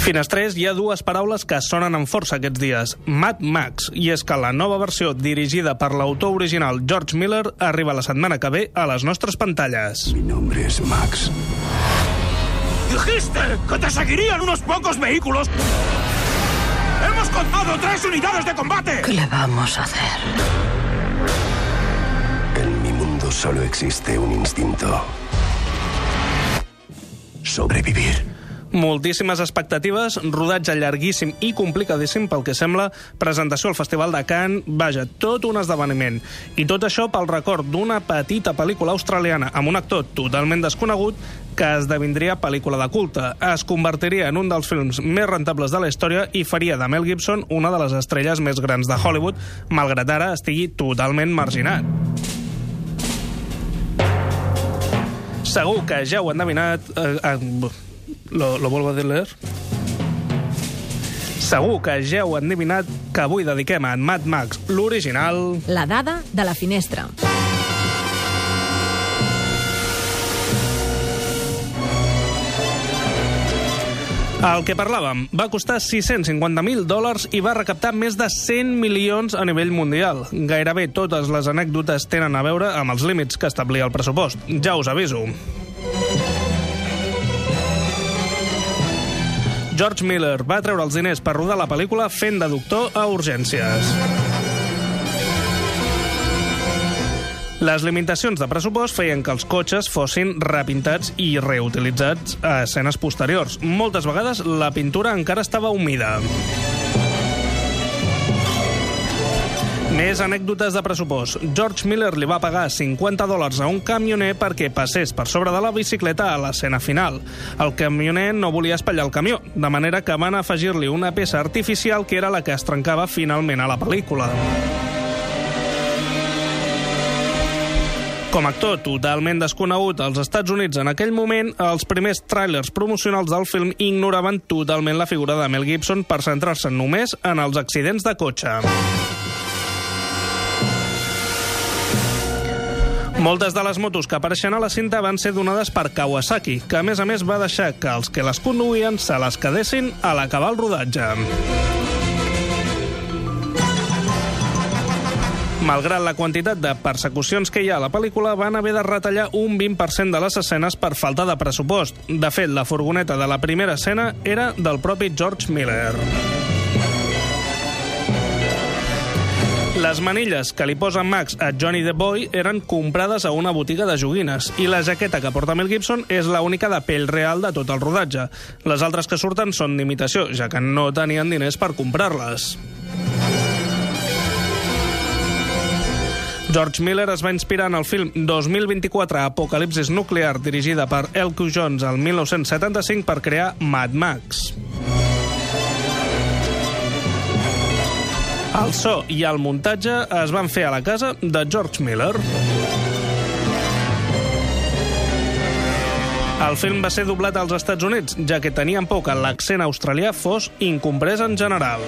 Finestrés, hi ha dues paraules que sonen amb força aquests dies. Mad Max. I és que la nova versió, dirigida per l'autor original George Miller, arriba la setmana que ve a les nostres pantalles. Mi nombre es Max. ¡Dijiste que te seguirían unos pocos vehículos! ¡Hemos contado tres unidades de combate! ¿Qué le vamos a hacer? En mi mundo solo existe un instinto. Sobrevivir. Moltíssimes expectatives, rodatge llarguíssim i complicadíssim pel que sembla, presentació al Festival de Cannes, vaja, tot un esdeveniment. I tot això pel record d'una petita pel·lícula australiana amb un actor totalment desconegut que esdevindria pel·lícula de culte. Es convertiria en un dels films més rentables de la història i faria de Mel Gibson una de les estrelles més grans de Hollywood, malgrat ara estigui totalment marginat. Segur que ja ho han endevinat... Eh, eh, lo, lo vuelvo a leer? Segur que ja heu endevinat que avui dediquem a Mad Max l'original... La dada de la finestra. El que parlàvem va costar 650.000 dòlars i va recaptar més de 100 milions a nivell mundial. Gairebé totes les anècdotes tenen a veure amb els límits que establia el pressupost. Ja us aviso. George Miller va treure els diners per rodar la pel·lícula fent de doctor a urgències. Les limitacions de pressupost feien que els cotxes fossin repintats i reutilitzats a escenes posteriors. Moltes vegades la pintura encara estava humida. Més anècdotes de pressupost. George Miller li va pagar 50 dòlars a un camioner perquè passés per sobre de la bicicleta a l'escena final. El camioner no volia espatllar el camió, de manera que van afegir-li una peça artificial que era la que es trencava finalment a la pel·lícula. Com a actor totalment desconegut als Estats Units en aquell moment, els primers tràilers promocionals del film ignoraven totalment la figura de Mel Gibson per centrar-se només en els accidents de cotxe. Moltes de les motos que apareixen a la cinta van ser donades per Kawasaki, que a més a més va deixar que els que les conduïen se les quedessin a l'acabar el rodatge. Malgrat la quantitat de persecucions que hi ha a la pel·lícula, van haver de retallar un 20% de les escenes per falta de pressupost. De fet, la furgoneta de la primera escena era del propi George Miller. Les manilles que li posa Max a Johnny the Boy eren comprades a una botiga de joguines i la jaqueta que porta Mel Gibson és l'única de pell real de tot el rodatge. Les altres que surten són d'imitació, ja que no tenien diners per comprar-les. George Miller es va inspirar en el film 2024 Apocalipsis Nuclear, dirigida per Elko Jones al 1975 per crear Mad Max. El so i el muntatge es van fer a la casa de George Miller. El film va ser doblat als Estats Units, ja que tenien por que l'accent australià fos incomprès en general.